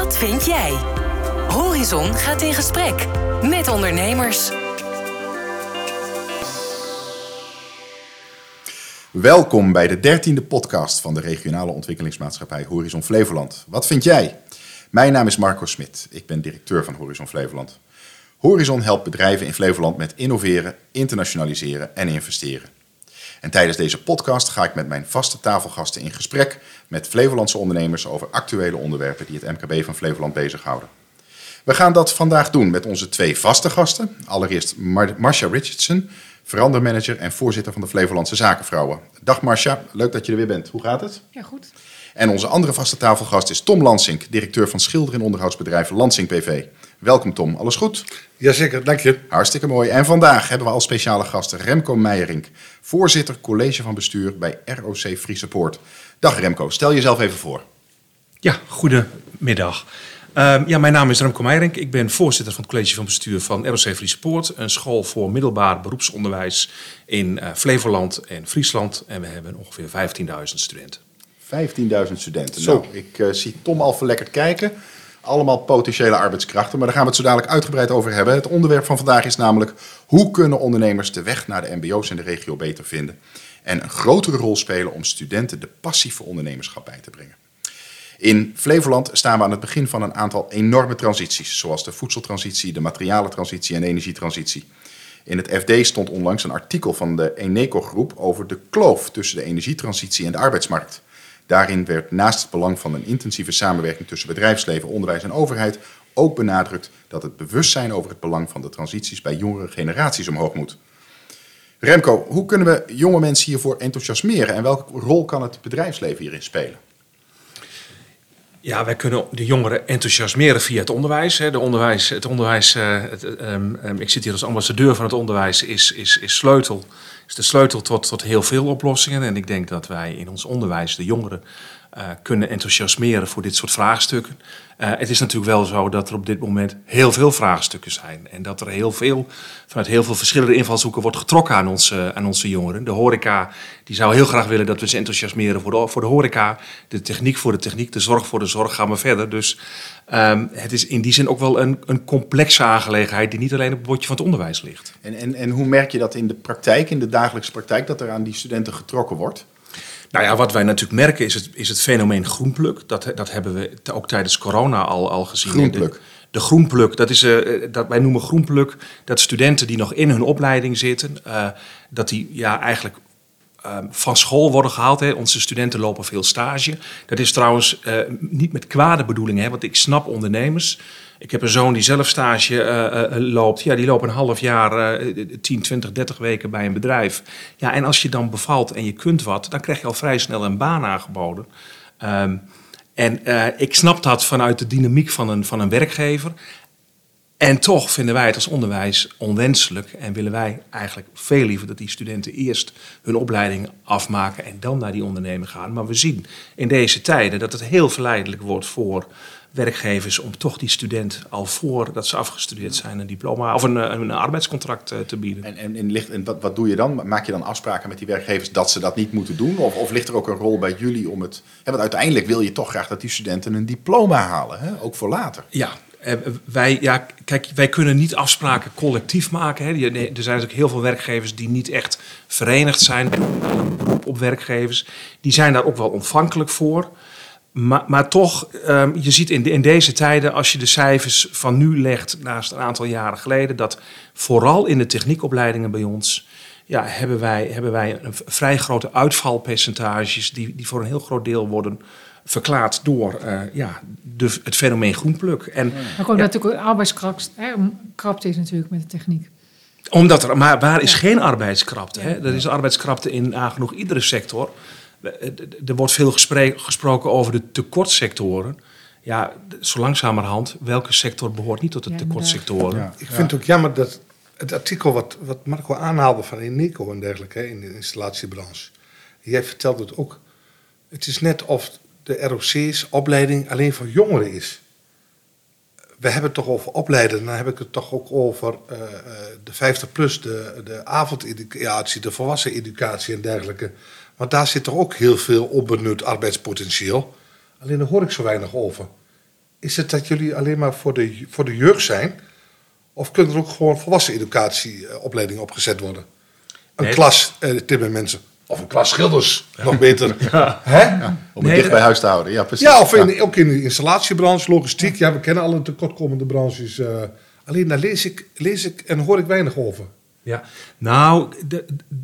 Wat vind jij? Horizon gaat in gesprek met ondernemers. Welkom bij de dertiende podcast van de regionale ontwikkelingsmaatschappij Horizon Flevoland. Wat vind jij? Mijn naam is Marco Smit. Ik ben directeur van Horizon Flevoland. Horizon helpt bedrijven in Flevoland met innoveren, internationaliseren en investeren. En tijdens deze podcast ga ik met mijn vaste tafelgasten in gesprek met Flevolandse ondernemers over actuele onderwerpen die het MKB van Flevoland bezighouden. We gaan dat vandaag doen met onze twee vaste gasten. Allereerst Mar Marcia Richardson, verandermanager en voorzitter van de Flevolandse Zakenvrouwen. Dag Marcia, leuk dat je er weer bent. Hoe gaat het? Ja, goed. En onze andere vaste tafelgast is Tom Lansink, directeur van schilder- en onderhoudsbedrijf Lansink BV. Welkom Tom, alles goed? Jazeker, dank je. Hartstikke mooi. En vandaag hebben we als speciale gasten Remco Meijerink, voorzitter college van bestuur bij ROC Free Support. Dag Remco, stel jezelf even voor. Ja, goedemiddag. Uh, ja, mijn naam is Remco Meijerink. Ik ben voorzitter van het college van bestuur van ROC Free Support, een school voor middelbaar beroepsonderwijs in uh, Flevoland en Friesland. En we hebben ongeveer 15.000 studenten. 15.000 studenten. Zo. Nou, ik uh, zie Tom al verlekkerd kijken. Allemaal potentiële arbeidskrachten, maar daar gaan we het zo dadelijk uitgebreid over hebben. Het onderwerp van vandaag is namelijk hoe kunnen ondernemers de weg naar de MBO's in de regio beter vinden en een grotere rol spelen om studenten de passieve ondernemerschap bij te brengen. In Flevoland staan we aan het begin van een aantal enorme transities, zoals de voedseltransitie, de materialentransitie en de energietransitie. In het FD stond onlangs een artikel van de Eneco-groep over de kloof tussen de energietransitie en de arbeidsmarkt. Daarin werd naast het belang van een intensieve samenwerking tussen bedrijfsleven, onderwijs en overheid ook benadrukt dat het bewustzijn over het belang van de transities bij jongere generaties omhoog moet. Remco, hoe kunnen we jonge mensen hiervoor enthousiasmeren en welke rol kan het bedrijfsleven hierin spelen? Ja, wij kunnen de jongeren enthousiasmeren via het onderwijs. De onderwijs het onderwijs uh, het, um, um, ik zit hier als ambassadeur van het onderwijs, is, is, is sleutel is de sleutel tot, tot heel veel oplossingen. En ik denk dat wij in ons onderwijs de jongeren kunnen enthousiasmeren voor dit soort vraagstukken. Uh, het is natuurlijk wel zo dat er op dit moment heel veel vraagstukken zijn. En dat er heel veel, vanuit heel veel verschillende invalshoeken wordt getrokken aan onze, aan onze jongeren. De horeca die zou heel graag willen dat we ze enthousiasmeren voor de, voor de horeca. De techniek voor de techniek, de zorg voor de zorg gaan we verder. Dus um, het is in die zin ook wel een, een complexe aangelegenheid die niet alleen op het bordje van het onderwijs ligt. En, en, en hoe merk je dat in de praktijk, in de dagelijkse praktijk, dat er aan die studenten getrokken wordt? Nou ja, wat wij natuurlijk merken is het, is het fenomeen groenpluk. Dat, dat hebben we ook tijdens corona al, al gezien. Groenpluk. De, de groenpluk, dat is, uh, dat wij noemen groenpluk dat studenten die nog in hun opleiding zitten, uh, dat die ja, eigenlijk uh, van school worden gehaald. Hè. Onze studenten lopen veel stage. Dat is trouwens uh, niet met kwade bedoelingen, hè, want ik snap ondernemers. Ik heb een zoon die zelf stage uh, uh, loopt. Ja, die loopt een half jaar, uh, 10, 20, 30 weken bij een bedrijf. Ja, en als je dan bevalt en je kunt wat, dan krijg je al vrij snel een baan aangeboden. Um, en ik snap dat vanuit de dynamiek van een, van een werkgever. En toch vinden wij het als onderwijs onwenselijk en willen wij eigenlijk veel liever dat die studenten eerst hun opleiding afmaken en dan naar die ondernemer gaan. Maar we zien in deze tijden dat het heel verleidelijk wordt voor werkgevers om toch die student al voordat ze afgestudeerd zijn een diploma of een, een arbeidscontract te bieden. En, en, en, ligt, en wat, wat doe je dan? Maak je dan afspraken met die werkgevers dat ze dat niet moeten doen? Of, of ligt er ook een rol bij jullie om het. Hè, want uiteindelijk wil je toch graag dat die studenten een diploma halen, hè? ook voor later. Ja, wij, ja, kijk, wij kunnen niet afspraken collectief maken. Hè. Er zijn natuurlijk heel veel werkgevers die niet echt verenigd zijn op werkgevers. Die zijn daar ook wel ontvankelijk voor. Maar, maar toch, um, je ziet in, de, in deze tijden, als je de cijfers van nu legt naast een aantal jaren geleden, dat vooral in de techniekopleidingen bij ons, ja, hebben wij, hebben wij een vrij grote uitvalpercentages die, die voor een heel groot deel worden verklaard door uh, ja, de, het fenomeen groenpluk. En, maar komt ja, natuurlijk arbeidskrapte is natuurlijk met de techniek. Omdat er, maar waar is ja. geen arbeidskrapte? Hè? Er is arbeidskrapte in nagenoeg iedere sector. Er wordt veel gesproken over de tekortsectoren. Ja, zo langzamerhand, welke sector behoort niet tot de tekortsectoren? Ja, ik vind het ook jammer dat het artikel wat, wat Marco aanhaalde van Eneco en dergelijke hè, in de installatiebranche. Jij vertelt het ook. Het is net of de ROC's opleiding alleen voor jongeren is. We hebben het toch over opleiden, dan heb ik het toch ook over uh, de 50 plus, de, de avondeducatie, de volwassen educatie en dergelijke. Want daar zit er ook heel veel onbenut arbeidspotentieel. Alleen daar hoor ik zo weinig over. is het dat jullie alleen maar voor de, voor de jeugd zijn? Of kunnen er ook gewoon volwassen educatieopleidingen opgezet worden? Een Nee. klas eh, timmermensen. Of een klas schilders, nog beter. Hè? Om het Nee, dicht bij eh, huis te houden. Ja, precies. Ja, of in, Ja. ook in de installatiebranche, logistiek. Ja, we kennen alle tekortkomende branches. eh. alleen daar lees ik, lees ik en hoor ik weinig over. Ja, nou,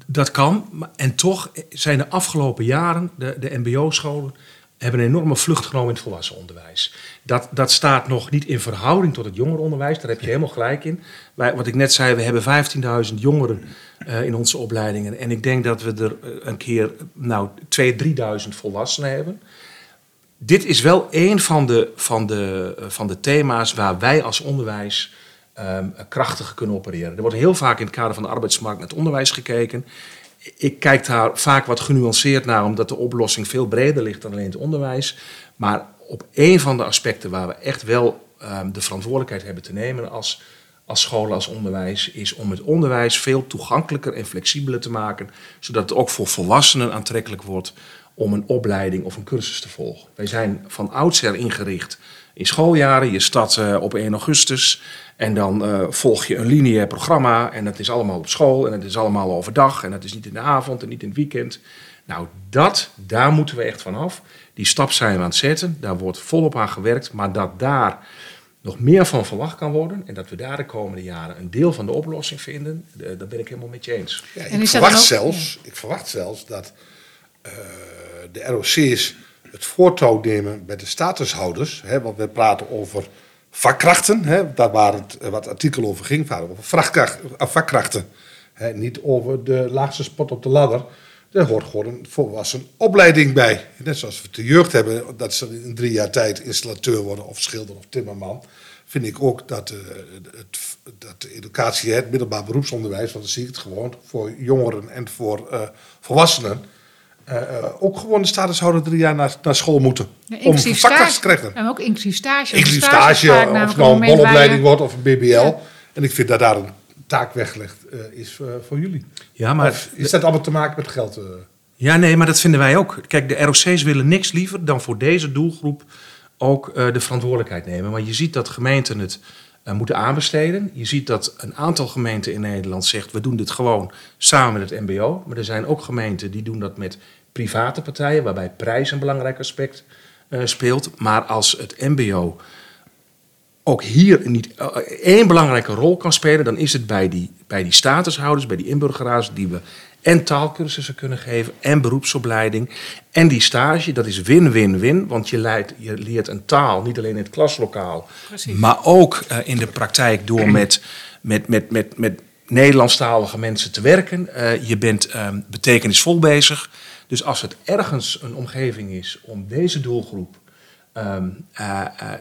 dat kan. maar- En toch zijn de afgelopen jaren, de, de mbo-scholen, hebben een enorme vlucht genomen in het volwassen onderwijs. Dat, dat staat nog niet in verhouding tot het jongerenonderwijs, daar heb je helemaal gelijk in. Wij, wat ik net zei, we hebben 15.000 jongeren eh, in onze opleidingen. En ik denk dat we er eh, een keer nou, 2.000, 3.000 volwassenen hebben. Dit is wel een van de, van de, eh, van de thema's waar wij als onderwijs ehm krachtig kunnen opereren. Er wordt heel vaak in het kader van de arbeidsmarkt naar het onderwijs gekeken. Ik kijk daar vaak wat genuanceerd naar, omdat de oplossing veel breder ligt dan alleen het onderwijs. Maar op een van de aspecten waar we echt wel ehm, de verantwoordelijkheid hebben te nemen als, als scholen, als onderwijs, is om het onderwijs veel toegankelijker en flexibeler te maken, zodat het ook voor volwassenen aantrekkelijk wordt om een opleiding of een cursus te volgen. Wij zijn van oudsher ingericht in schooljaren. Je start eh, op 1 augustus en dan eh, volg je een lineair programma en het is allemaal op school en het is allemaal overdag en het is niet in de avond en niet in het weekend. Nou, dat, daar moeten we echt vanaf. Die stap zijn we aan het zetten, daar wordt volop aan gewerkt, maar dat daar nog meer van verwacht kan worden en dat we daar de komende jaren een deel van de oplossing vinden, eh, daar ben ik helemaal met je eens. Ja, ik, dat verwacht zelfs, ik verwacht zelfs dat eh, de ROC's het voortouw nemen bij de statushouders. Hè, want we praten over vakkrachten. Hè, daar waar het, eh, wat het artikel over ging, over eh, vakkrachten. Hè, niet over de laagste spot op de ladder. Daar hoort gewoon een volwassen opleiding bij. Net zoals we de jeugd hebben, dat ze in drie jaar tijd installateur worden of schilder of timmerman. Vind ik ook dat, eh, het, dat de educatie, het middelbaar beroepsonderwijs, want dan zie ik het gewoon voor jongeren en voor eh, volwassenen, eh, eh, ook gewoon de statushouder drie jaar naar, naar school moeten. Ja, om vakkracht te krijgen. En ook inclusief stage. Inclusief Stage of het nou een bolopleiding wordt of een BBL. Ja. En ik vind dat daar een taak weggelegd eh, is eh, voor jullie. Ja, maar Of is dat allemaal te maken met geld? eh? Ja, nee, maar dat vinden wij ook. Kijk, de ROC's willen niks liever dan voor deze doelgroep ook eh, de verantwoordelijkheid nemen. Maar je ziet dat gemeenten het eh, moeten aanbesteden. Je ziet dat een aantal gemeenten in Nederland zegt... we doen dit gewoon samen met het mbo. Maar er zijn ook gemeenten die doen dat met private partijen... waarbij prijs een belangrijk aspect eh, speelt. Maar als het mbo ook hier niet eh, één belangrijke rol kan spelen, dan is het bij die, bij die statushouders, bij die inburgeraars, die we en taalkursussen kunnen geven en beroepsopleiding. En die stage, dat is win-win-win, want je, leidt, je leert een taal, niet alleen in het klaslokaal, maar ook eh, in de praktijk door met, met, met, met, met Nederlandstalige mensen te werken. Je bent eh, betekenisvol bezig. Dus als het ergens een omgeving is om deze doelgroep ehm, eh, eh,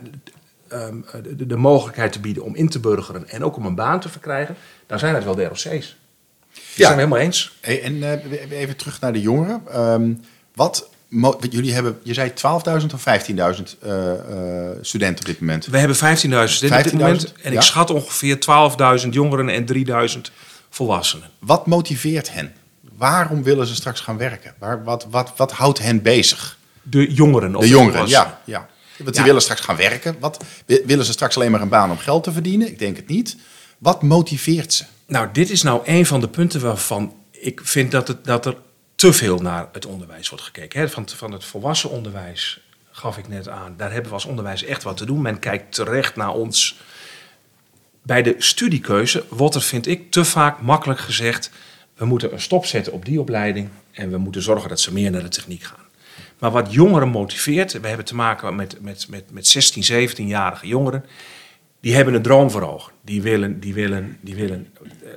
ehm, de, de mogelijkheid te bieden om in te burgeren en ook om een baan te verkrijgen, dan zijn het wel de ROC's. Dat zijn we helemaal eens. Hey, en eh, even terug naar de jongeren. Ehm, wat, jullie hebben, je zei 12.000 of 15.000 eh, eh, studenten op dit moment. We hebben 15.000 studenten op dit 15.000, moment en ja. ik schat ongeveer 12.000 jongeren en 3.000 volwassenen. Wat motiveert hen? Waarom willen ze straks gaan werken? Waar, wat, wat, wat houdt hen bezig? De jongeren. Of De jongeren, ja. ja. Want Ja. die willen straks gaan werken. Wat, wi- willen ze straks alleen maar een baan om geld te verdienen? Ik denk het niet. Wat motiveert ze? Nou, dit is nou een van de punten waarvan ik vind dat, het, dat er te veel naar het onderwijs wordt gekeken. Van, van het volwassen onderwijs gaf ik net aan. Daar hebben we als onderwijs echt wat te doen. Men kijkt terecht naar ons. Bij de studiekeuze wordt er, vind ik, te vaak makkelijk gezegd... we moeten een stop zetten op die opleiding... en we moeten zorgen dat ze meer naar de techniek gaan. Maar wat jongeren motiveert... we hebben te maken met, met, met, met 16, 17-jarige jongeren... die hebben een droom voor ogen. Die willen, die willen, die willen eh,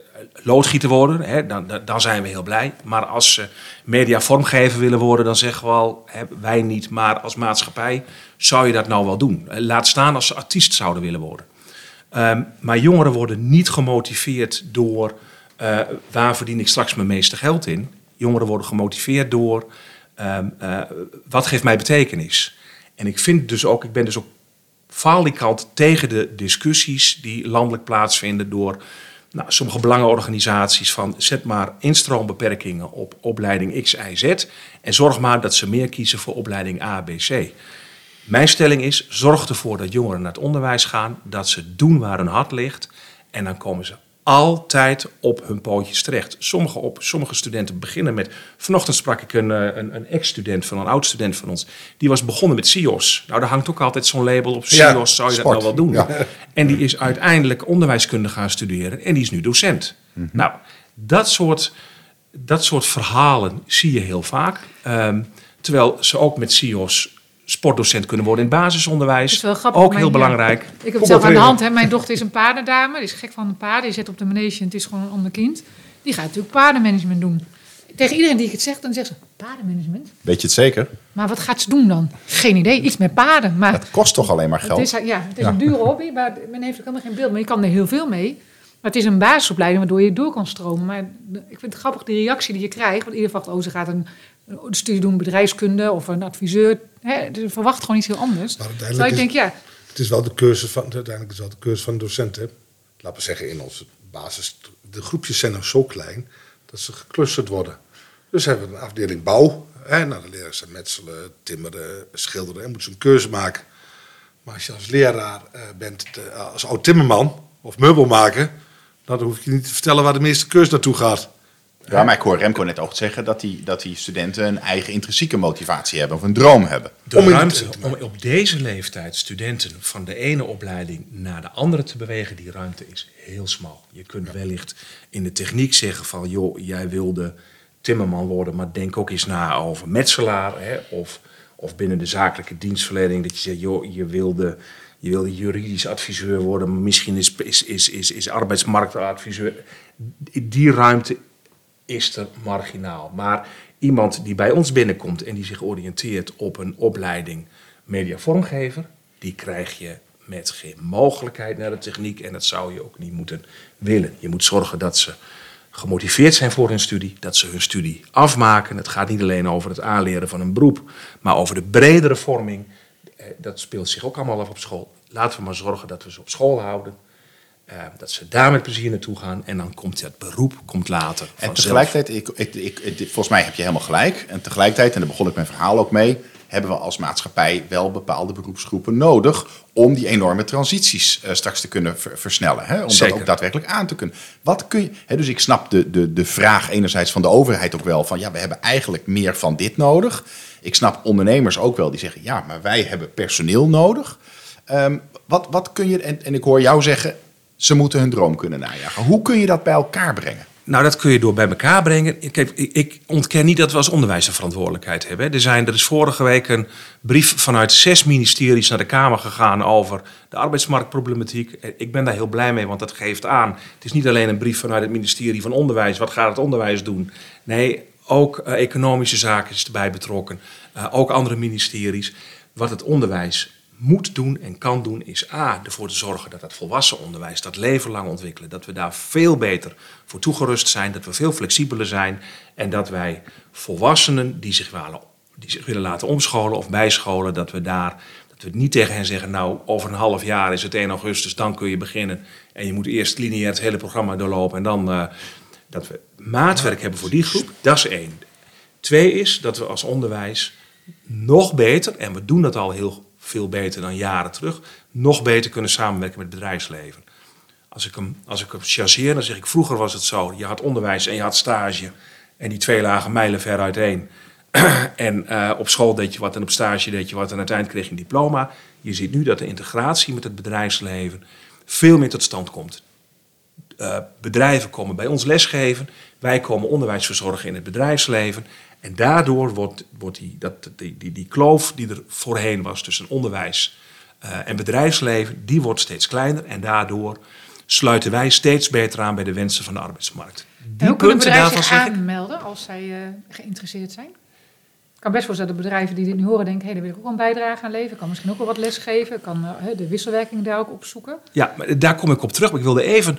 loodgieter worden, hè, dan, dan- zijn we heel blij. Maar als ze mediavormgever willen worden, dan zeggen we al, hè, wij niet, maar als maatschappij zou je dat nou wel doen. Eh, Laat staan als ze artiest zouden willen worden. Ehm, maar jongeren worden niet gemotiveerd door eh, waar verdien ik straks mijn meeste geld in. Jongeren worden gemotiveerd door ehm, eh, wat geeft mij betekenis. En ik vind dus ook, ik ben dus ook falikant tegen de discussies die landelijk plaatsvinden door nou, sommige belangenorganisaties van zet maar instroombeperkingen op opleiding X, Y, Z en zorg maar dat ze meer kiezen voor opleiding A, B, C. Mijn stelling is, zorg ervoor dat jongeren naar het onderwijs gaan, dat ze doen waar hun hart ligt. En dan komen ze altijd op hun pootjes terecht. Sommige, op, sommige studenten beginnen met... Vanochtend sprak ik een, eh, een, een ex-student van een oud-student van ons. Die was begonnen met CIO's. Nou, daar hangt ook altijd zo'n label op. Ja, CIO's, zou je sport. dat nou wel doen? Ja. En die is uiteindelijk onderwijskunde gaan studeren. En die is nu docent. Nou, dat soort, dat soort verhalen zie je heel vaak. Ehm, terwijl ze ook met CIO's sportdocent kunnen worden in het basisonderwijs. Dat is wel grappig. Ook Mijn- heel ja. belangrijk. Ik heb het zelf aan de hand. Hè. Mijn dochter is een paardendame. Die is gek van de paarden. Die zit op de manege en het is gewoon een ander kind. Die gaat natuurlijk paardenmanagement doen. Tegen iedereen die ik het zeg, dan zegt ze... Paardenmanagement? Weet je het zeker? Maar wat gaat ze doen dan? Geen idee. Iets met paarden. Maar Het kost toch alleen maar het geld? is, ja, het is Ja. een dure hobby. Maar men heeft ook helemaal geen beeld. Maar je kan er heel veel mee. Maar het is een basisopleiding waardoor je door kan stromen. Maar ik vind het grappig, de reactie die je krijgt. Want iedereen verwacht, oh, ze gaat een, een studie doen bedrijfskunde of een adviseur. Hè, ze verwacht gewoon iets heel anders. Maar uiteindelijk ik denk, ja, Het is wel de keuze van, uiteindelijk is het wel de keuze van de docent. Hè? Laten we zeggen, in onze basis. De groepjes zijn nog zo klein dat ze geclusterd worden. Dus hebben we een afdeling bouw. Hè? Nou, dan leren ze metselen, timmeren, schilderen. En moeten ze een keuze maken. Maar als je als leraar eh, bent, te- als oud timmerman of meubelmaker. Dan hoef je niet te vertellen waar de meeste keuze naartoe gaat. Ja, maar ik hoor Remco net ook zeggen dat die, dat die studenten een eigen intrinsieke motivatie hebben of een droom hebben. De Om ruimte om op deze leeftijd studenten van de ene opleiding naar de andere te bewegen, die ruimte is heel smal. Je kunt wellicht in de techniek zeggen van, joh, jij wilde timmerman worden, maar denk ook eens na over metselaar. Hè, of, of binnen de zakelijke dienstverlening, dat je zegt, joh, je wilde, je wilde juridisch adviseur worden, misschien is, is, is, is, is arbeidsmarktadviseur. Die ruimte is er marginaal. Maar iemand die bij ons binnenkomt en die zich oriënteert op een opleiding mediavormgever, die krijg je met geen mogelijkheid naar de techniek en dat zou je ook niet moeten willen. Je moet zorgen dat ze gemotiveerd zijn voor hun studie, dat ze hun studie afmaken. Het gaat niet alleen over het aanleren van een beroep, maar over de bredere vorming. Eh, Dat speelt zich ook allemaal af op school. Laten we maar zorgen dat we ze op school houden. Eh, dat ze daar met plezier naartoe gaan. En dan komt het beroep komt later. En vanzelf. tegelijkertijd, ik, ik, volgens mij heb je helemaal gelijk. En tegelijkertijd, en daar begon ik mijn verhaal ook mee, hebben we als maatschappij wel bepaalde beroepsgroepen nodig om die enorme transities eh, straks te kunnen ver- versnellen. Hè? Om Zeker. dat ook daadwerkelijk aan te kunnen. Wat kun je, hè, dus ik snap de, de, de vraag enerzijds van de overheid ook wel van ja, we hebben eigenlijk meer van dit nodig. Ik snap ondernemers ook wel die zeggen ja, maar wij hebben personeel nodig. Ehm, wat, wat kun je, en, en ik hoor jou zeggen, ze moeten hun droom kunnen najagen. Hoe kun je dat bij elkaar brengen? Nou, dat kun je door bij elkaar brengen. Ik ontken niet dat we als onderwijs een verantwoordelijkheid hebben. Er, zijn, er is vorige week een brief vanuit zes ministeries naar de Kamer gegaan over de arbeidsmarktproblematiek. Ik ben daar heel blij mee, want dat geeft aan. Het is niet alleen een brief vanuit het ministerie van Onderwijs. Wat gaat het onderwijs doen? Nee, ook eh, economische zaken is erbij betrokken. Eh, ook andere ministeries. Wat het onderwijs moet doen en kan doen, is A, ervoor te zorgen dat het volwassen onderwijs, dat leven lang ontwikkelen, dat we daar veel beter voor toegerust zijn, dat we veel flexibeler zijn en dat wij volwassenen die zich willen, die zich willen laten omscholen of bijscholen, dat we daar, dat we niet tegen hen zeggen, nou, over een half jaar is het 1 augustus, dan kun je beginnen en je moet eerst lineair het hele programma doorlopen en dan, eh, dat we maatwerk hebben voor die groep, dat is één. Twee is dat we als onderwijs nog beter, en we doen dat al heel veel beter dan jaren terug, nog beter kunnen samenwerken met het bedrijfsleven. Als ik hem, als ik hem chargeer, dan zeg ik, vroeger was het zo, je had onderwijs en je had stage. En die twee lagen mijlen ver uiteen. en eh, op school deed je wat en op stage deed je wat en uiteindelijk kreeg je een diploma. Je ziet nu dat de integratie met het bedrijfsleven veel meer tot stand komt. Eh, bedrijven komen bij ons lesgeven. Wij komen onderwijs verzorgen in het bedrijfsleven. En daardoor wordt, wordt die, dat, die, die, die kloof die er voorheen was tussen onderwijs eh, en bedrijfsleven, die wordt steeds kleiner. En daardoor sluiten wij steeds beter aan bij de wensen van de arbeidsmarkt. En Die hoe kunnen bedrijven zich aanmelden als zij eh, geïnteresseerd zijn? Ik kan best wel zijn dat bedrijven die dit nu horen denken... hé, daar wil ik ook een bijdrage aan leveren. Ik kan misschien ook wel wat les geven. Ik kan eh, de wisselwerking daar ook opzoeken. Ja, maar daar kom ik op terug. Maar ik wilde even.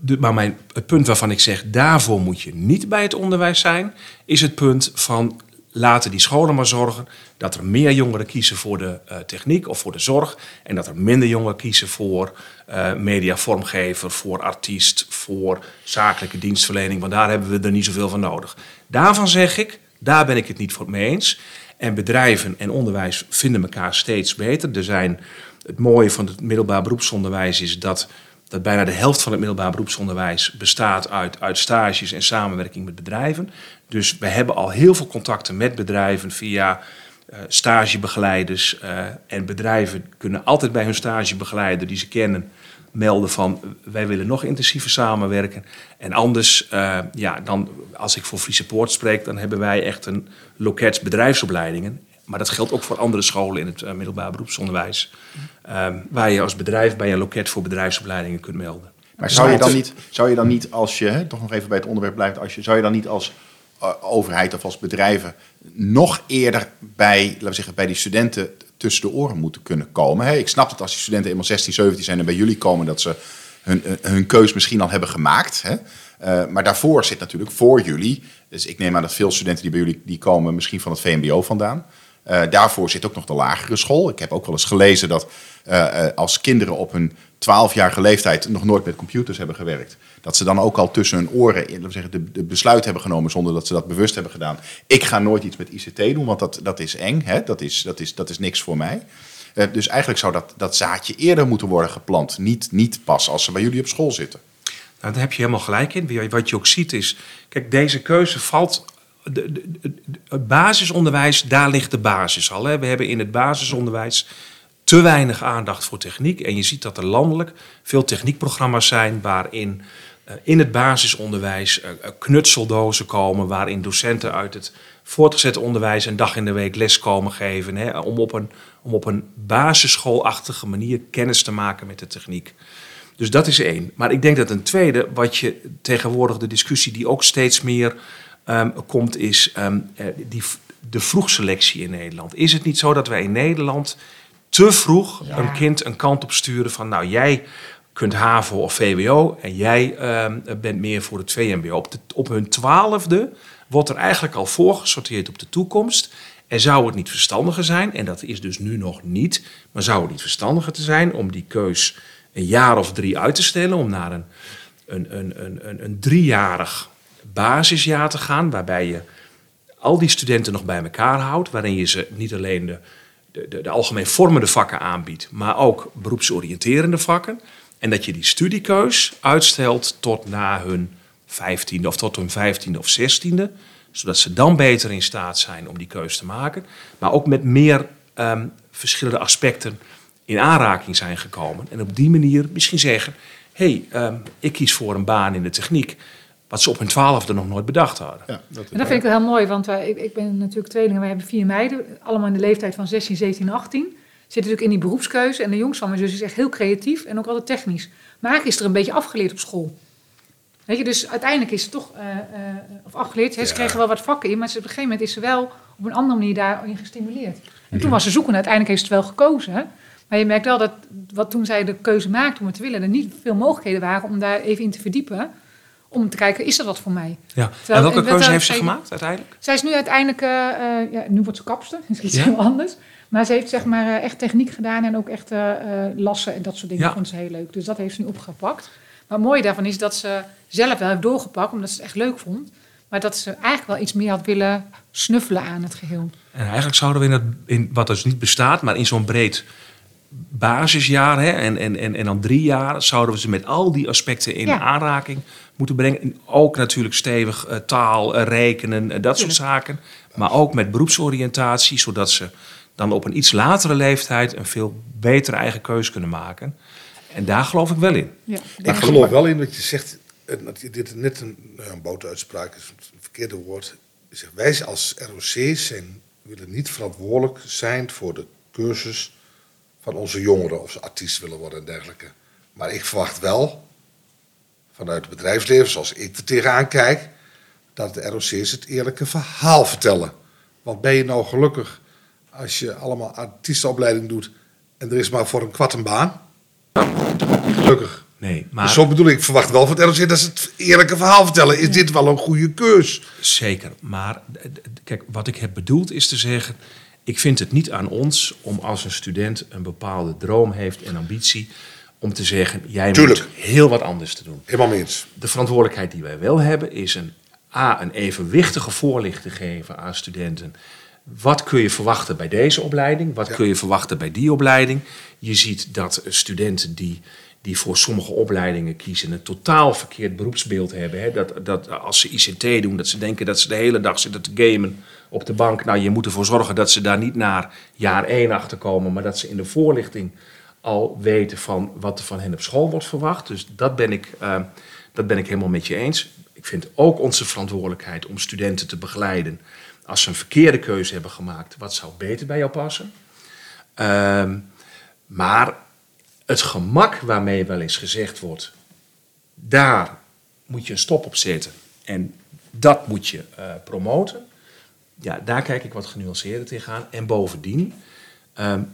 De- Maar mijn, het punt waarvan ik zeg, daarvoor moet je niet bij het onderwijs zijn, is het punt van laten die scholen maar zorgen dat er meer jongeren kiezen voor de eh, techniek of voor de zorg. En dat er minder jongeren kiezen voor eh mediavormgever, voor artiest, voor zakelijke dienstverlening. Want daar hebben we er niet zoveel van nodig. Daarvan zeg ik, daar ben ik het niet voor mee eens. En bedrijven en onderwijs vinden elkaar steeds beter. Er zijn, het mooie van het middelbaar beroepsonderwijs is dat, dat bijna de helft van het middelbaar beroepsonderwijs bestaat uit, uit stages en samenwerking met bedrijven. Dus we hebben al heel veel contacten met bedrijven via uh, stagebegeleiders. Uh, en bedrijven kunnen altijd bij hun stagebegeleider die ze kennen melden van wij willen nog intensiever samenwerken. En anders, uh, ja, dan, als ik voor Friese Poort spreek, dan hebben wij echt een loket bedrijfsopleidingen. Maar dat geldt ook voor andere scholen in het uh, middelbaar beroepsonderwijs. Uh, waar je als bedrijf bij een loket voor bedrijfsopleidingen kunt melden. Maar zou je dan niet, zou je dan niet als je, hè, toch nog even bij het onderwerp blijft, als je, zou je dan niet als uh, overheid of als bedrijven nog eerder bij, laten we zeggen, bij die studenten tussen de oren moeten kunnen komen. Ik snap dat als die studenten eenmaal 16, 17 zijn en bij jullie komen, dat ze hun, hun keus misschien al hebben gemaakt. Hè? Uh, maar daarvoor zit natuurlijk voor jullie, dus ik neem aan dat veel studenten die bij jullie die komen misschien van het VMBO vandaan. Uh, daarvoor zit ook nog de lagere school. Ik heb ook wel eens gelezen dat uh, als kinderen op hun 12-jarige leeftijd nog nooit met computers hebben gewerkt, dat ze dan ook al tussen hun oren we zeggen, de, besluit hebben genomen zonder dat ze dat bewust hebben gedaan. Ik ga nooit iets met ICT doen, want dat, dat is eng. Hè? Dat, is, dat, is, dat is niks voor mij. Dus eigenlijk zou dat, dat zaadje eerder moeten worden geplant. Niet, niet pas als ze bij jullie op school zitten. Nou, daar heb je helemaal gelijk in. Wat je ook ziet is, kijk, deze keuze valt de, het basisonderwijs, daar ligt de basis al. Hè. We hebben in het basisonderwijs te weinig aandacht voor techniek. En je ziet dat er landelijk veel techniekprogramma's zijn waarin uh, in het basisonderwijs uh, knutseldozen komen, waarin docenten uit het voortgezet onderwijs een dag in de week les komen geven, hè, om, op een, om op een basisschoolachtige manier kennis te maken met de techniek. Dus dat is één. Maar ik denk dat een tweede, wat je tegenwoordig de discussie die ook steeds meer um, komt, is um, die, de vroegselectie in Nederland. Is het niet zo dat wij in Nederland te vroeg ja. een kind een kant op sturen van, nou jij kunt HAVO of VWO en jij um, bent meer voor het VMBO. Op, de, op hun twaalfde wordt er eigenlijk al voorgesorteerd op de toekomst. En zou het niet verstandiger zijn, en dat is dus nu nog niet, maar zou het niet verstandiger te zijn om die keus een jaar of drie uit te stellen, om naar een, een, een, een, een, een driejarig basisjaar te gaan, waarbij je al die studenten nog bij elkaar houdt, waarin je ze niet alleen de, de, de, algemeen vormende vakken aanbiedt, maar ook beroepsoriënterende vakken. En dat je die studiekeus uitstelt tot na hun vijftiende of tot hun vijftiende of zestiende, zodat ze dan beter in staat zijn om die keus te maken, maar ook met meer um, verschillende aspecten in aanraking zijn gekomen. En op die manier misschien zeggen, hé, hey, um, ik kies voor een baan in de techniek, wat ze op hun twaalfde nog nooit bedacht hadden. Ja, dat, en dat vind ik wel heel mooi, want wij, ik, ik, ben natuurlijk tweeling en wij hebben vier meiden, allemaal in de leeftijd van 16, 17, 18. Zitten natuurlijk in die beroepskeuze en de jongste van mijn zus is echt heel creatief en ook altijd technisch. Maar eigenlijk is er een beetje afgeleerd op school. Weet je, dus uiteindelijk is ze toch, uh, uh, of afgeleerd, ja. ze kregen wel wat vakken in, maar ze, op een gegeven moment is ze wel op een andere manier daarin gestimuleerd. En toen was ze zoeken, uiteindelijk heeft ze het wel gekozen. Maar je merkt wel dat wat toen zij de keuze maakte om het te willen, er niet veel mogelijkheden waren om daar even in te verdiepen om te kijken, is dat wat voor mij? Ja. Terwijl, en welke keuze heeft ze gemaakt uiteindelijk? Zij is nu uiteindelijk, uh, uh, ja, nu wordt ze kapster, is iets ja. heel anders. Maar ze heeft zeg maar uh, echt techniek gedaan en ook echt lassen en dat soort dingen. Ja. vond ze heel leuk. Dus dat heeft ze nu opgepakt. Maar het mooie daarvan is dat ze zelf wel heeft doorgepakt, omdat ze het echt leuk vond. Maar dat ze eigenlijk wel iets meer had willen snuffelen aan het geheel. En eigenlijk zouden we in, het, in wat dus niet bestaat, maar in zo'n breed basisjaar hè, en, en, en, en dan drie jaar, zouden we ze met al die aspecten in ja. aanraking moeten brengen. Ook natuurlijk stevig uh, taal, uh, rekenen, uh, dat soort zaken. Maar ook met beroepsoriëntatie, zodat ze dan op een iets latere leeftijd een veel betere eigen keus kunnen maken. En daar geloof ik wel in. Ja, ik geloof wel in dat je zegt, dit is net een, een boutuitspraak, is een verkeerde woord. Je zegt, wij als ROC zijn, willen niet verantwoordelijk zijn voor de cursus van onze jongeren of ze artiest willen worden en dergelijke. Maar ik verwacht wel vanuit het bedrijfsleven, zoals ik er tegenaan kijk, dat de ROC's het eerlijke verhaal vertellen. Want ben je nou gelukkig als je allemaal artiestenopleiding doet en er is maar voor een kwart een baan? Gelukkig. Nee, maar... Dus zo bedoel ik, ik verwacht wel van het ROC dat ze het eerlijke verhaal vertellen. Is dit wel een goede keus? Zeker, maar kijk, wat ik heb bedoeld is te zeggen... Ik vind het niet aan ons om als een student een bepaalde droom heeft en ambitie om te zeggen, jij Tuurlijk. moet heel wat anders te doen. Helemaal mee eens. De verantwoordelijkheid die wij wel hebben is een, A, een evenwichtige voorlichting geven aan studenten wat kun je verwachten bij deze opleiding? Wat kun je verwachten bij die opleiding? Je ziet dat studenten die, die voor sommige opleidingen kiezen een totaal verkeerd beroepsbeeld hebben. Hè? Dat, dat als ze ICT doen, dat ze denken dat ze de hele dag zitten te gamen op de bank. Nou, je moet ervoor zorgen dat ze daar niet naar jaar 1 achter komen, maar dat ze in de voorlichting al weten van wat er van hen op school wordt verwacht. Dus dat ben ik, uh, dat ben ik helemaal met je eens. Ik vind ook onze verantwoordelijkheid om studenten te begeleiden. Als ze een verkeerde keuze hebben gemaakt, wat zou beter bij jou passen? Uh, maar het gemak waarmee wel eens gezegd wordt, daar moet je een stop op zetten en dat moet je uh, promoten. Ja, daar kijk ik wat genuanceerder tegenaan. En bovendien, um,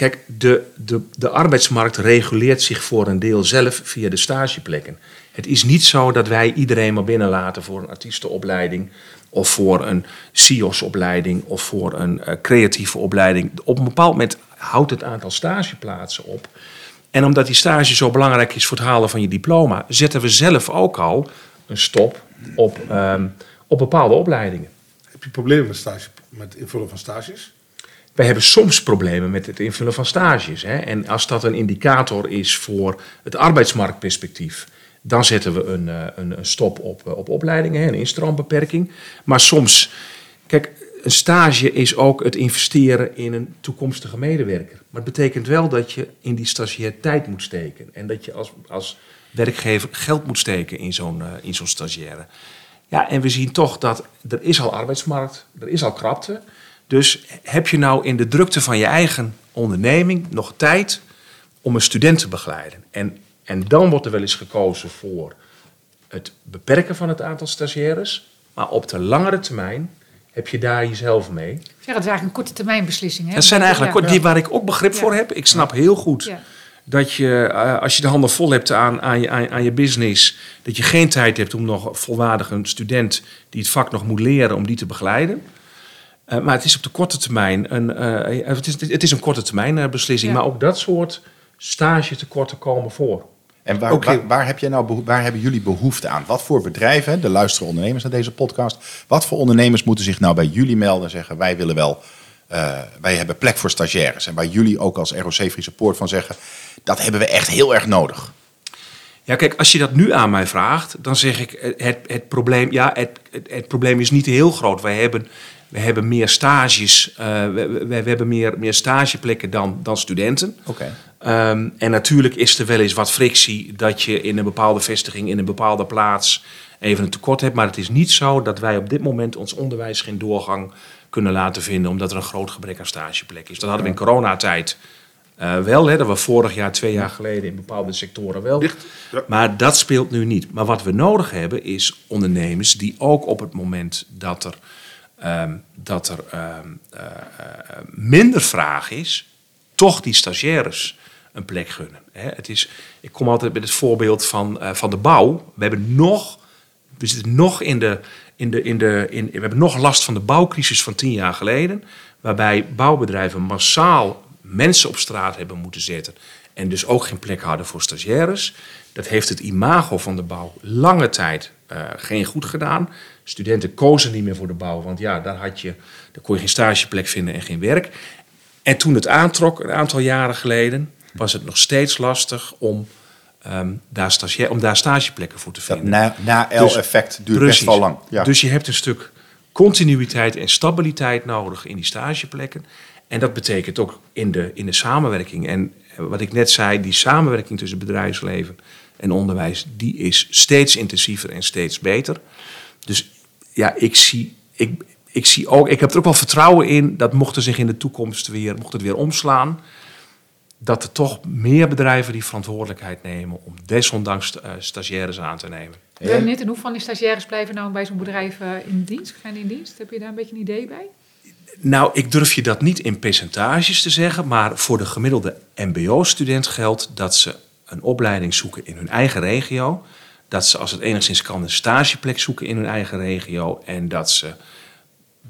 kijk, de, de, de arbeidsmarkt reguleert zich voor een deel zelf via de stageplekken. Het is niet zo dat wij iedereen maar binnenlaten voor een artiestenopleiding of voor een CIOS-opleiding of voor een uh, creatieve opleiding. Op een bepaald moment houdt het aantal stageplaatsen op. En omdat die stage zo belangrijk is voor het halen van je diploma, zetten we zelf ook al een stop op, um, op bepaalde opleidingen. Heb je problemen met, stage, met invullen van stages? Wij hebben soms problemen met het invullen van stages. Hè? En als dat een indicator is voor het arbeidsmarktperspectief, dan zetten we een, een, een stop op, op opleidingen, een instroombeperking. Maar soms, kijk, een stage is ook het investeren in een toekomstige medewerker. Maar het betekent wel dat je in die stagiair tijd moet steken. En dat je als, als werkgever geld moet steken in zo'n uh, in zo'n stagiaire. Ja, en we zien toch dat er is al arbeidsmarkt, er is al krapte. Dus heb je nou in de drukte van je eigen onderneming nog tijd om een student te begeleiden? En, en dan wordt er wel eens gekozen voor het beperken van het aantal stagiaires. Maar op de langere termijn heb je daar jezelf mee. Zeg, het is eigenlijk een korte termijn beslissing. Hè? Dat zijn eigenlijk ja. die waar ik ook begrip voor heb. Ik snap heel goed Ja. dat je, uh, als je de handen vol hebt aan, aan, je, aan, aan, je business, dat je geen tijd hebt om nog volwaardig een student die het vak nog moet leren, om die te begeleiden. Uh, maar het is op de korte termijn een, uh, het is, het is een korte termijn beslissing. Ja. Maar ook dat soort stagetekorten komen voor. En waar, okay. waar, waar, heb je nou waar hebben jullie behoefte aan? Wat voor bedrijven, de luisteren ondernemers naar deze podcast, wat voor ondernemers moeten zich nou bij jullie melden en zeggen: wij willen wel, uh, wij hebben plek voor stagiaires. En waar jullie ook als ROC Friese Poort van zeggen: dat hebben we echt heel erg nodig. Ja, kijk, als je dat nu aan mij vraagt, dan zeg ik: het, het probleem, ja, het, het, het, probleem is niet heel groot. Wij hebben, we hebben meer stages, uh, we, we, we, hebben meer, meer stageplekken dan, dan studenten. Okay. Um, en natuurlijk is er wel eens wat frictie dat je in een bepaalde vestiging, in een bepaalde plaats even een tekort hebt. Maar het is niet zo dat wij op dit moment ons onderwijs geen doorgang kunnen laten vinden, omdat er een groot gebrek aan stageplekken is. Dat hadden we in coronatijd uh, wel, hè, dat we vorig jaar, twee jaar geleden in bepaalde sectoren wel. Dicht, ja. Maar dat speelt nu niet. Maar wat we nodig hebben is ondernemers die ook op het moment dat er, um, dat er um, uh, uh, minder vraag is, toch die stagiaires een plek gunnen. Het is, ik kom altijd met het voorbeeld van, uh, van de bouw. We hebben nog, we zitten nog in de, in de, in de, in, we hebben nog last van de bouwcrisis van tien jaar geleden, waarbij bouwbedrijven massaal mensen op straat hebben moeten zetten en dus ook geen plek hadden voor stagiaires. Dat heeft het imago van de bouw lange tijd geen goed gedaan. Studenten kozen niet meer voor de bouw, want ja, daar, had je, daar kon je geen stageplek vinden en geen werk. En toen het aantrok, een aantal jaren geleden, was het nog steeds lastig om, um, daar, stage, om daar stageplekken voor te vinden. Dat na-L-effect dus, duurt precies. best wel lang. Ja. Dus je hebt een stuk continuïteit en stabiliteit nodig in die stageplekken. En dat betekent ook in de, in de samenwerking. En wat ik net zei, die samenwerking tussen bedrijfsleven en onderwijs, die is steeds intensiever en steeds beter. Dus ja, ik zie, ik, ik zie ook, ik heb er ook wel vertrouwen in dat mocht er zich in de toekomst weer, mocht het weer omslaan, dat er toch meer bedrijven die verantwoordelijkheid nemen om desondanks uh, stagiaires aan te nemen. En hoe van die stagiaires blijven nou bij zo'n bedrijf uh, in dienst? Zijn die in dienst? Heb je daar een beetje een idee bij? Nou, ik durf je dat niet in percentages te zeggen, maar voor de gemiddelde MBO-student geldt dat ze een opleiding zoeken in hun eigen regio. Dat ze, als het enigszins kan, een stageplek zoeken in hun eigen regio. En dat ze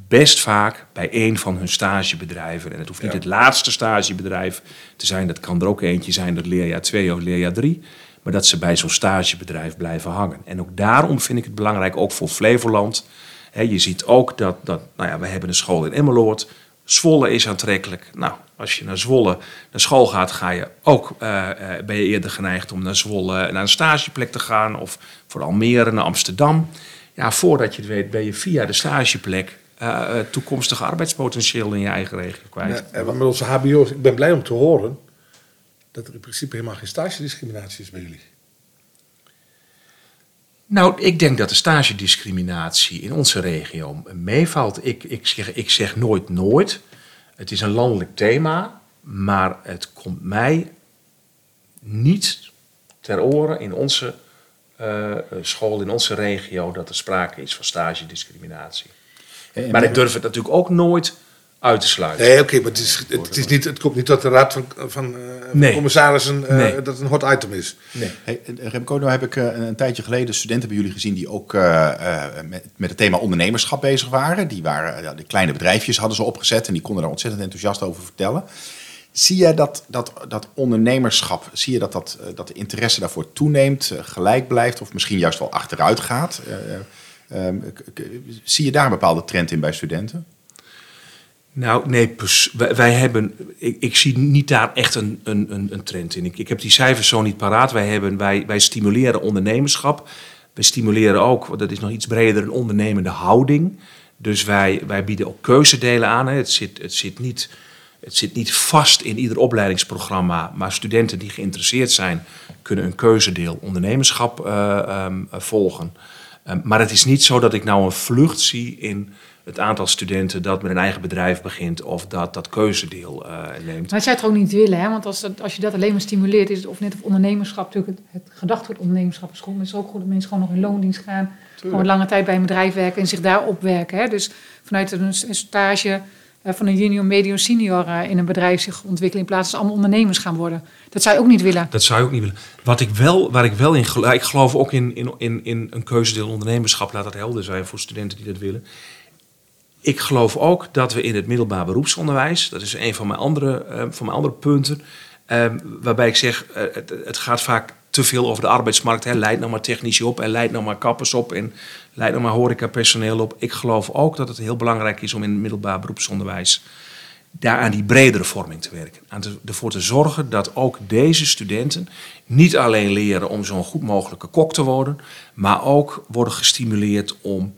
best vaak bij een van hun stagebedrijven. En het hoeft niet ja. het laatste stagebedrijf te zijn. Dat kan er ook eentje zijn, dat leerjaar 2 of leerjaar 3. Maar dat ze bij zo'n stagebedrijf blijven hangen. En ook daarom vind ik het belangrijk, ook voor Flevoland je ziet ook dat, dat nou ja, we hebben een school in Emmeloord. Zwolle is aantrekkelijk. Nou, als je naar Zwolle naar school gaat, ga je ook, eh, eh, ben je eerder geneigd om naar Zwolle naar een stageplek te gaan. Of voor Almere naar Amsterdam. Ja, voordat je het weet ben je via de stageplek eh, eh, toekomstige arbeidspotentieel in je eigen regio kwijt. Ja, en met onze HBO's, ik ben blij om te horen dat er in principe helemaal geen stagediscriminatie is bij jullie. Nou, ik denk dat de stagediscriminatie in onze regio meevalt. Ik, ik, zeg, ik zeg nooit nooit. Het is een landelijk thema, maar het komt mij niet ter oren in onze eh, school, in onze regio, dat er sprake is van stagediscriminatie. En- Maar ik durf het natuurlijk ook nooit uit te sluiten. Nee, oké, maar het, is, het, is niet, het komt niet tot de raad van, van, eh, van Nee. commissarissen eh, Nee. dat een hot item is. Nee. Hey, Remco, nou heb ik eh, een, een tijdje geleden studenten bij jullie gezien die ook eh, eh, met, met het thema ondernemerschap bezig waren. Die waren, eh, ja, de kleine bedrijfjes hadden ze opgezet en die konden daar ontzettend enthousiast over vertellen. Zie jij dat, dat, dat ondernemerschap, zie je dat, dat, eh, dat de interesse daarvoor toeneemt, eh, gelijk blijft of misschien juist wel achteruit gaat? Eh, eh, ehm, zie je daar een bepaalde trend in bij studenten? Nou, nee, wij, hebben, ik, ik zie niet daar echt een, een, een, trend in. Ik, ik heb die cijfers zo niet paraat. Wij, hebben, wij, wij stimuleren ondernemerschap. We stimuleren ook, dat is nog iets breder, een ondernemende houding. Dus wij, wij bieden ook keuzedelen aan. Hè. Het, zit, het, zit niet, het zit niet vast in ieder opleidingsprogramma, maar studenten die geïnteresseerd zijn, kunnen een keuzedeel ondernemerschap eh, ehm, eh, volgen. Ehm, maar het is niet zo dat ik nou een vlucht zie in het aantal studenten dat met een eigen bedrijf begint of dat dat keuzedeel eh, neemt. Maar zij het ook niet willen, hè? want als, dat, als je dat alleen maar stimuleert, is het of net of ondernemerschap, natuurlijk het, het gedacht ondernemerschap is goed, maar het is ook goed dat mensen gewoon nog in loondienst gaan, gewoon lange tijd bij een bedrijf werken en zich daar opwerken. Hè? Dus vanuit een, een stage eh, van een junior, medium, senior eh, in een bedrijf zich ontwikkelen in plaats ze allemaal ondernemers gaan worden. Dat zou je ook niet willen. Dat zou je ook niet willen. Wat ik wel, waar ik wel in geloof, ik geloof ook in, in, in, in een keuzedeel ondernemerschap, laat dat helder zijn voor studenten die dat willen. Ik geloof ook dat we in het middelbaar beroepsonderwijs, dat is een van mijn andere, eh, van mijn andere punten, eh, waarbij ik zeg, eh, het, gaat vaak te veel over de arbeidsmarkt. Hè. Leid nou maar technici op en leid nou maar kappers op en leid nou maar horecapersoneel op. Ik geloof ook dat het heel belangrijk is om in het middelbaar beroepsonderwijs daar aan die bredere vorming te werken. Aan te, ervoor te zorgen dat ook deze studenten niet alleen leren om zo'n goed mogelijke kok te worden, maar ook worden gestimuleerd om,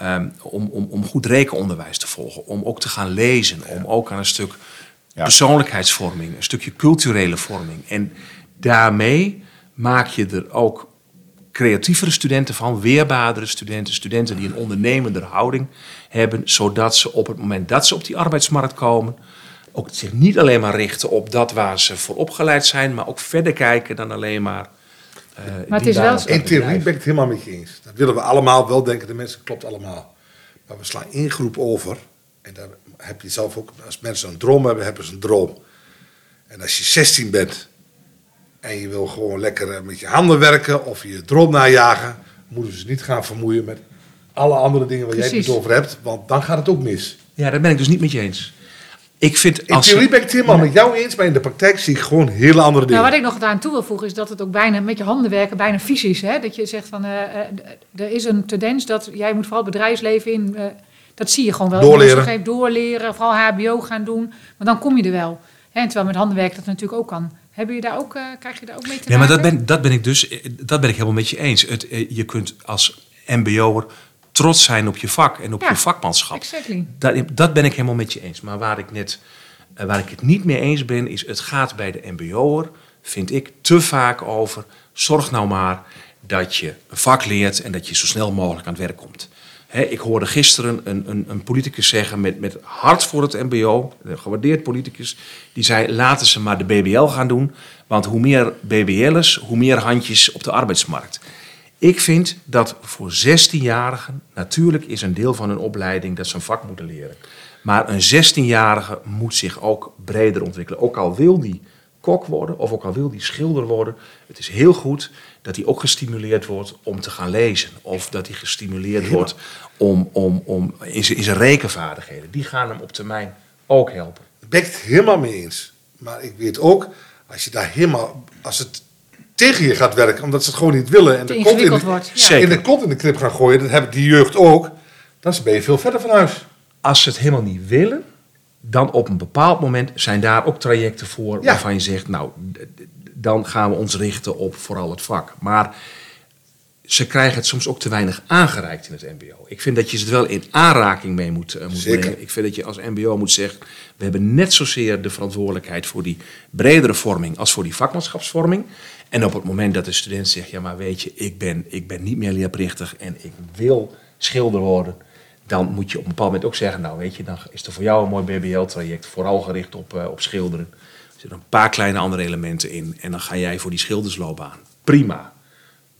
ehm, om, om, om goed rekenonderwijs te volgen. Om ook te gaan lezen, om ook aan een stuk Ja. persoonlijkheidsvorming, een stukje culturele vorming. En daarmee maak je er ook creatievere studenten van, weerbaardere studenten, studenten die een ondernemender houding hebben, zodat ze op het moment dat ze op die arbeidsmarkt komen, ook zich niet alleen maar richten op dat waar ze voor opgeleid zijn, maar ook verder kijken dan alleen maar. Eh, het die is wel In theorie ben ik het helemaal met je eens. Dat willen we allemaal wel denken, de mensen klopt allemaal. Maar we slaan één groep over. En daar heb je zelf ook, als mensen een droom hebben, hebben ze een droom. En als je 16 bent en je wil gewoon lekker eh, met je handen werken of je droom najagen, moeten we ze niet gaan vermoeien met alle andere dingen waar jij het over hebt, want dan gaat het ook mis. Ja, daar ben ik dus niet met je eens. Ik vind In als theorie ben ik het helemaal met jou eens, maar in de praktijk zie ik gewoon hele andere dingen. Nou, wat ik nog aan toe wil voegen is dat het ook bijna met je handen werken, bijna fysisch. Hè? Dat je zegt van, eh, eh, er is een tendens dat jij moet vooral bedrijfsleven in, eh, dat zie je gewoon wel. Doorleren. Moment doorleren, vooral HBO gaan doen, maar dan kom je er wel. Hè? En terwijl met handen werken dat natuurlijk ook kan. Heb je daar ook, eh, krijg je daar ook mee te Nee, maar maken? dat ben, dat ben ik dus, dat ben ik helemaal met je eens. Het, je kunt als MBO'er trots zijn op je vak en op Ja, je vakmanschap. Exactly. Dat, dat ben ik helemaal met je eens. Maar waar ik, net, eh, waar ik het niet mee eens ben, is het gaat bij de MBO'er, vind ik, te vaak over. Zorg nou maar dat je een vak leert en dat je zo snel mogelijk aan het werk komt. Ik hoorde gisteren een, een, een politicus zeggen met, met hart voor het MBO, een gewaardeerd politicus, die zei: laten ze maar de BBL gaan doen, want hoe meer BBL'ers, hoe meer handjes op de arbeidsmarkt. Ik vind dat voor 16-jarigen, natuurlijk is een deel van hun opleiding dat ze een vak moeten leren. Maar een 16-jarige moet zich ook breder ontwikkelen. Ook al wil die kok worden of ook al wil die schilder worden. Het is heel goed dat hij ook gestimuleerd wordt om te gaan lezen. Of dat hij gestimuleerd wordt om, om, om in, zijn, in zijn rekenvaardigheden. Die gaan hem op termijn ook helpen. Daar ben ik het helemaal mee eens. Maar ik weet ook, als je daar helemaal, als het tegen je gaat werken, omdat ze het gewoon niet willen en de kont in de, wordt. Ja. Zeker. in de kont in de krip gaan gooien, dat hebben die jeugd ook. Dan ben je veel verder van huis. Als ze het helemaal niet willen, dan op een bepaald moment zijn daar ook trajecten voor Ja. waarvan je zegt, nou, dan gaan we ons richten op vooral het vak. Maar ze krijgen het soms ook te weinig aangereikt in het MBO. Ik vind dat je ze er wel in aanraking mee moet, eh, moet Zeker. brengen. Ik vind dat je als MBO moet zeggen: we hebben net zozeer de verantwoordelijkheid voor die bredere vorming als voor die vakmanschapsvorming. En op het moment dat de student zegt: ja, maar weet je, ik ben, ik ben niet meer leerplichtig en ik wil schilder worden. Dan moet je op een bepaald moment ook zeggen: nou, weet je, dan is er voor jou een mooi BBL-traject, vooral gericht op, eh, op schilderen. Er zitten een paar kleine andere elementen in en dan ga jij voor die schildersloopbaan. Prima.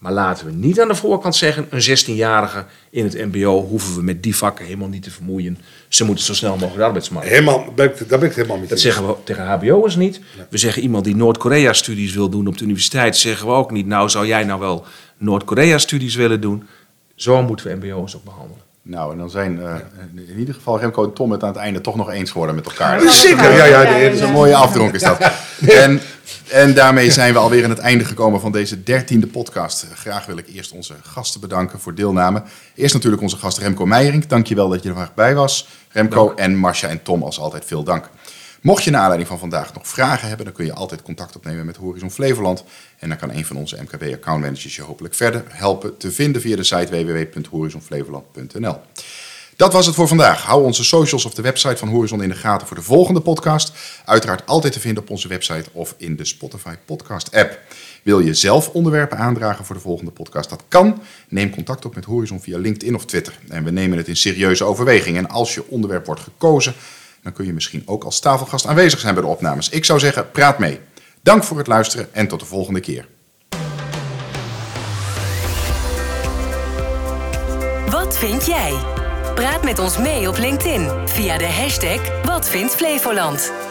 Maar laten we niet aan de voorkant zeggen, een 16-jarige in het mbo hoeven we met die vakken helemaal niet te vermoeien. Ze moeten zo snel mogelijk de arbeidsmarkt. Helemaal, ben ik, daar ben ik het helemaal mee Dat zeggen we tegen hbo'ers niet. We zeggen iemand die Noord-Korea-studies wil doen op de universiteit, zeggen we ook niet. Nou, zou jij nou wel Noord-Korea-studies willen doen? Zo moeten we mbo'ers ook behandelen. Nou, en dan zijn eh, in ieder geval Remco en Tom het aan het einde toch nog eens geworden met elkaar. Ja, Zeker, ja, ja. Dat is een mooie afdronk is dat. En, en daarmee zijn we alweer aan het einde gekomen van deze dertiende podcast. Graag wil ik eerst onze gasten bedanken voor deelname. Eerst natuurlijk onze gast Remco Meijering. Dankjewel dat je er vandaag bij was. Remco en Marcia en Tom als altijd veel dank. Mocht je naar aanleiding van vandaag nog vragen hebben, dan kun je altijd contact opnemen met Horizon Flevoland. En dan kan een van onze MKB-accountmanagers je hopelijk verder helpen te vinden via de site www.horizonflevoland.nl. Dat was het voor vandaag. Hou onze socials of de website van Horizon in de gaten voor de volgende podcast. Uiteraard altijd te vinden op onze website of in de Spotify podcast app. Wil je zelf onderwerpen aandragen voor de volgende podcast? Dat kan. Neem contact op met Horizon via LinkedIn of Twitter. En we nemen het in serieuze overweging. En als je onderwerp wordt gekozen, dan kun je misschien ook als tafelgast aanwezig zijn bij de opnames. Ik zou zeggen, praat mee. Dank voor het luisteren en tot de volgende keer. Wat vind jij? Praat met ons mee op LinkedIn via de hashtag Wat.